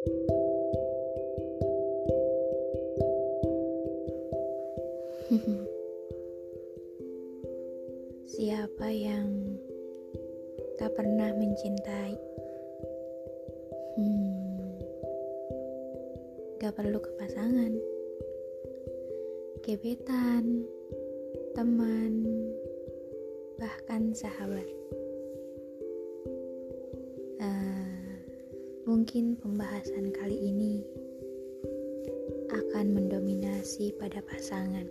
Siapa yang tak pernah mencintai? Hmm, gak perlu ke pasangan, gebetan, teman, bahkan sahabat. Mungkin pembahasan kali ini akan mendominasi pada pasangan.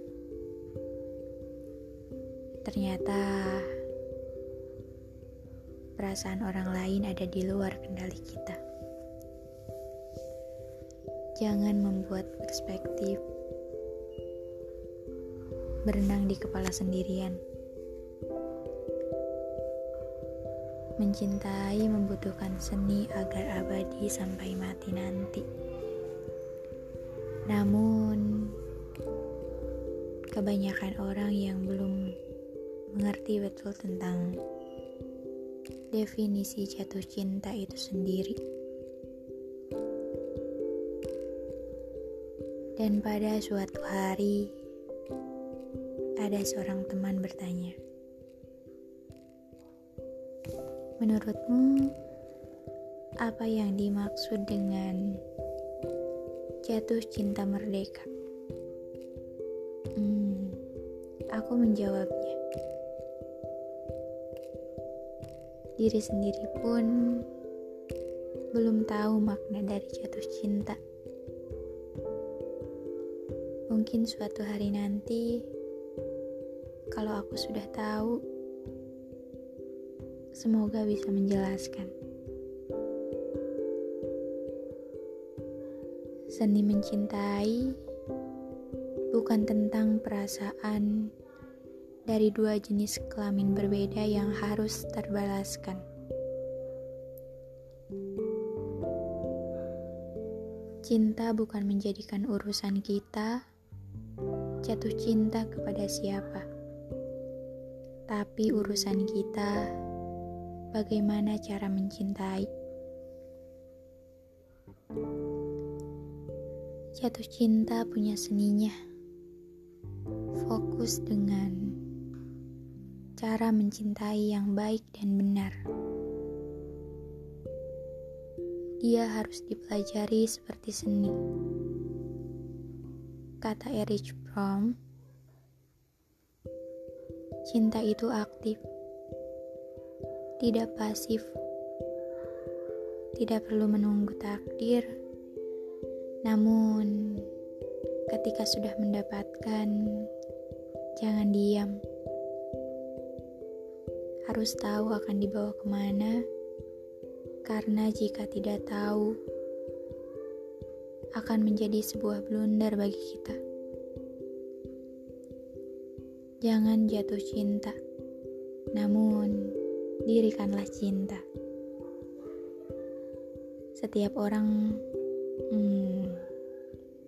Ternyata perasaan orang lain ada di luar kendali kita. Jangan membuat perspektif berenang di kepala sendirian. Mencintai membutuhkan seni agar abadi sampai mati nanti. Namun, kebanyakan orang yang belum mengerti betul tentang definisi jatuh cinta itu sendiri. Dan pada suatu hari, ada seorang teman bertanya, "Menurutmu, apa yang dimaksud dengan jatuh cinta merdeka?" Hmm, aku menjawabnya, diri sendiri pun belum tahu makna dari jatuh cinta. Mungkin suatu hari nanti, kalau aku sudah tahu, semoga bisa menjelaskan. Seni mencintai bukan tentang perasaan dari dua jenis kelamin berbeda yang harus terbalaskan. Cinta bukan menjadikan urusan kita jatuh cinta kepada siapa, tapi urusan kita bagaimana cara mencintai. Jatuh cinta punya seninya, fokus dengan cara mencintai yang baik dan benar. Dia harus dipelajari seperti seni. Kata Erich Fromm, cinta itu aktif, tidak pasif, tidak perlu menunggu takdir. Namun, ketika sudah mendapatkan, jangan diam harus tahu akan dibawa ke mana, karena jika tidak tahu, akan menjadi sebuah blunder bagi kita. Jangan jatuh cinta, namun dirikanlah cinta. Setiap orang hmm,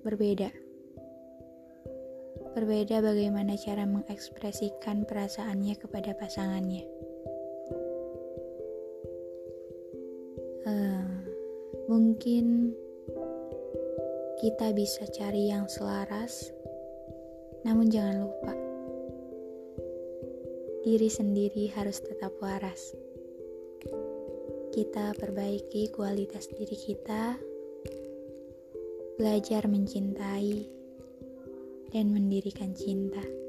berbeda. Berbeda bagaimana cara mengekspresikan perasaannya kepada pasangannya. uh, mungkin kita bisa cari yang selaras, namun jangan lupa diri sendiri harus tetap waras. Kita perbaiki kualitas diri kita, belajar mencintai, dan mendirikan cinta.